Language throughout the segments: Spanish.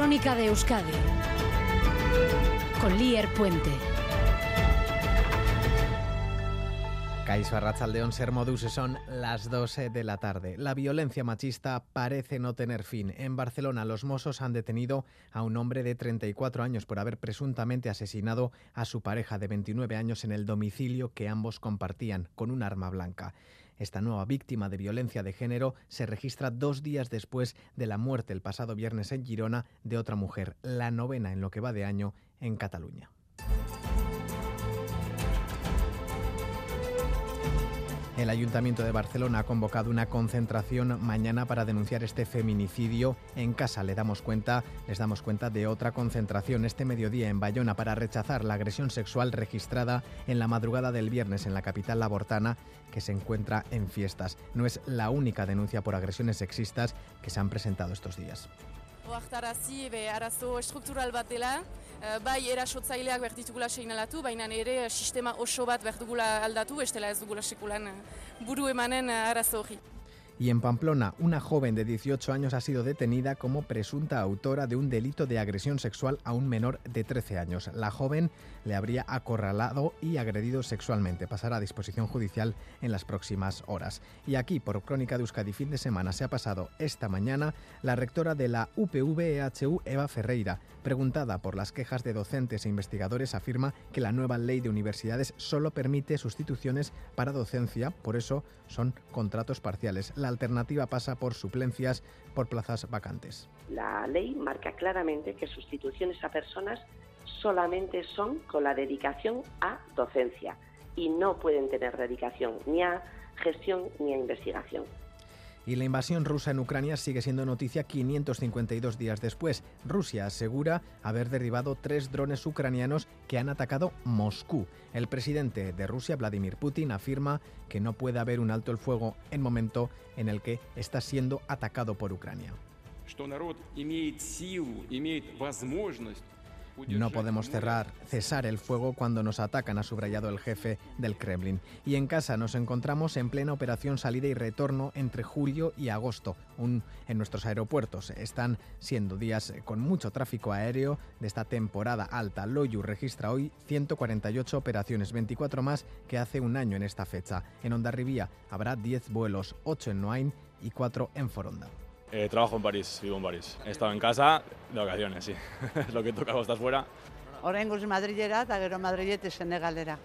Crónica de Euskadi con Lier Puente. Caiso Arrachaldeón Ser Modus son las 12 de la tarde. La violencia machista parece no tener fin. En Barcelona los Mossos han detenido a un hombre de 34 años por haber presuntamente asesinado a su pareja de 29 años en el domicilio que ambos compartían con un arma blanca. Esta nueva víctima de violencia de género se registra dos días después de la muerte el pasado viernes en Girona de otra mujer, la novena en lo que va de año en Cataluña. El Ayuntamiento de Barcelona ha convocado una concentración mañana para denunciar este feminicidio en casa. Le damos cuenta, les damos cuenta de otra concentración este mediodía en Bayona para rechazar la agresión sexual registrada en la madrugada del viernes en la capital labortana que se encuentra en fiestas. No es la única denuncia por agresiones sexistas que se han presentado estos días. Oartarazi, be, arazo struktural bat dela, bai erasotzaileak behar ditugula seinalatu, baina ere sistema oso bat behar dugula aldatu, estela ez dugula sekulan buru emanen arazo hori. Y en Pamplona, una joven de 18 años ha sido detenida como presunta autora de un delito de agresión sexual a un menor de 13 años. La joven le habría acorralado y agredido sexualmente. Pasará a disposición judicial en las próximas horas. Y aquí, por Crónica de Euskadi fin de semana, se ha pasado esta mañana la rectora de la UPV-EHU, Eva Ferreira. Preguntada por las quejas de docentes e investigadores, afirma que la nueva ley de universidades solo permite sustituciones para docencia, por eso son contratos parciales. Alternativa pasa por suplencias por plazas vacantes. La ley marca claramente que sustituciones a personas solamente son con la dedicación a docencia y no pueden tener dedicación ni a gestión ni a investigación. Y la invasión rusa en Ucrania sigue siendo noticia 552 días después. Rusia asegura haber derribado tres drones ucranianos que han atacado Moscú. El presidente de Rusia, Vladimir Putin, afirma que no puede haber un alto el fuego en momento en el que está siendo atacado por Ucrania. No podemos cerrar, cesar el fuego cuando nos atacan, ha subrayado el jefe del Kremlin. Y en casa nos encontramos en plena operación salida y retorno entre julio y agosto. Un, en nuestros aeropuertos están siendo días con mucho tráfico aéreo de esta temporada alta. Loyu registra hoy 148 operaciones, 24 más que hace un año en esta fecha. En Ondarribía habrá 10 vuelos, 8 en Noain y 4 en Foronda. Eh, trabajo en París, vivo en París. He estado en casa de vacaciones, sí. es lo que toca cuando estás fuera. Oraingoz Madrilera eta gero Madrilete Senegalera.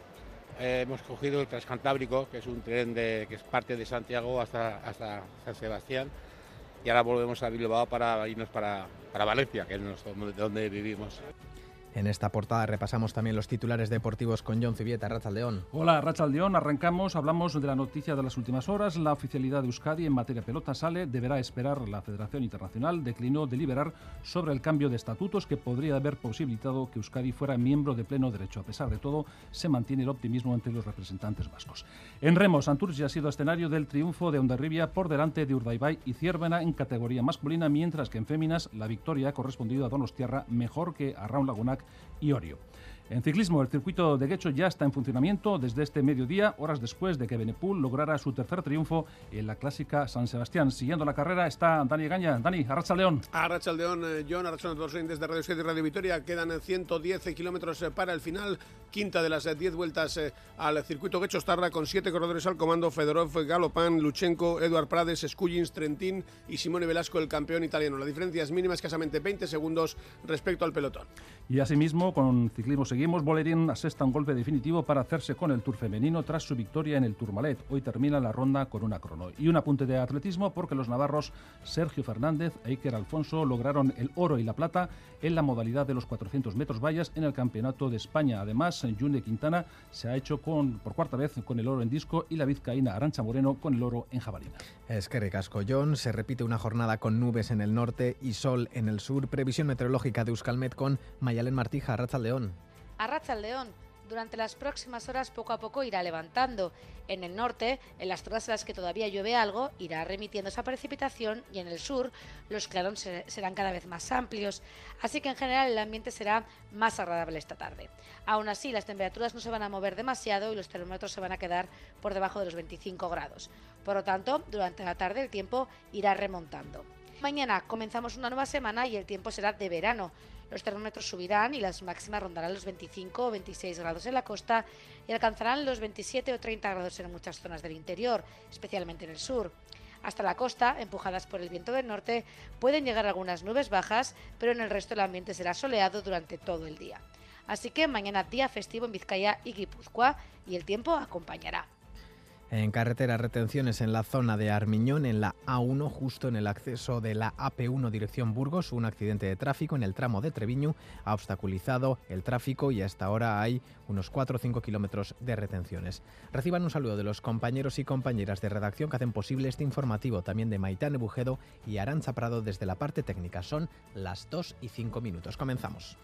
Eh, hemos cogido el Transcantábrico, que es un tren de, que es parte de Santiago hasta, hasta San Sebastián. Y ahora volvemos a Bilbao para irnos para, para Valencia, que es nuestro, donde vivimos. En esta portada repasamos también los titulares deportivos con John Civieta, Rachaldeón. Hola, Rachaldeón. Arrancamos, hablamos de la noticia de las últimas horas. La oficialidad de Euskadi en materia pelota sale, deberá esperar. La Federación Internacional declinó deliberar sobre el cambio de estatutos que podría haber posibilitado que Euskadi fuera miembro de pleno derecho. A pesar de todo, se mantiene el optimismo entre los representantes vascos. En Remo, Santurce ha sido escenario del triunfo de Ondarribia por delante de Urdaibai y Ciervena en categoría masculina, mientras que en féminas la victoria ha correspondido a Donostiarra mejor que a Raúl Lagunac y Orio. En ciclismo, el circuito de Guecho ya está en funcionamiento desde este mediodía, horas después de que Benepul lograra su tercer triunfo en la clásica San Sebastián. Siguiendo la carrera está Dani Gaña. Dani, Arracha León. Arracha León, John, Arracha los oyentes de Radio 7 y Radio Vitoria. Quedan 110 kilómetros para el final. Quinta de las 10 vueltas al circuito Guecho Starra con siete corredores al comando: Fedorov, Galopán, Luchenko, Eduard Prades, Skullins, Trentín y Simone Velasco, el campeón italiano. La diferencia es mínima, escasamente 20 segundos respecto al pelotón. Y asimismo, con ciclismo seguimos. Bolerín asesta un golpe definitivo para hacerse con el Tour femenino tras su victoria en el Tourmalet. Hoy termina la ronda con una crono. Y un apunte de atletismo porque los navarros Sergio Fernández e Iker Alfonso lograron el oro y la plata en la modalidad de los 400 metros vallas en el Campeonato de España. Además, June Quintana se ha hecho con, por cuarta vez con el oro en disco y la vizcaína Arancha Moreno con el oro en jabalina. Es que ricasco, John. Se repite una jornada con nubes en el norte y sol en el sur. Previsión meteorológica de Euskalmet con Mayalen Martija, Racha León. A Racha León. Durante las próximas horas poco a poco irá levantando. En el norte, en las zonas en las que todavía llueve algo, irá remitiendo esa precipitación y en el sur los clarones serán cada vez más amplios. Así que en general el ambiente será más agradable esta tarde. Aún así, las temperaturas no se van a mover demasiado y los termómetros se van a quedar por debajo de los 25 grados. Por lo tanto, durante la tarde el tiempo irá remontando. Mañana comenzamos una nueva semana y el tiempo será de verano. Los termómetros subirán y las máximas rondarán los 25 o 26 grados en la costa y alcanzarán los 27 o 30 grados en muchas zonas del interior, especialmente en el sur. Hasta la costa, empujadas por el viento del norte, pueden llegar algunas nubes bajas, pero en el resto el ambiente será soleado durante todo el día. Así que mañana día festivo en Vizcaya y Guipúzcoa y el tiempo acompañará. En carretera, retenciones en la zona de Armiñón, en la A1, justo en el acceso de la AP1 dirección Burgos. Un accidente de tráfico en el tramo de Treviño ha obstaculizado el tráfico y hasta ahora hay unos 4 o 5 kilómetros de retenciones. Reciban un saludo de los compañeros y compañeras de redacción que hacen posible este informativo, también de Maitán Bujedo y Arancha Prado desde la parte técnica. Son las 2 y 5 minutos. Comenzamos.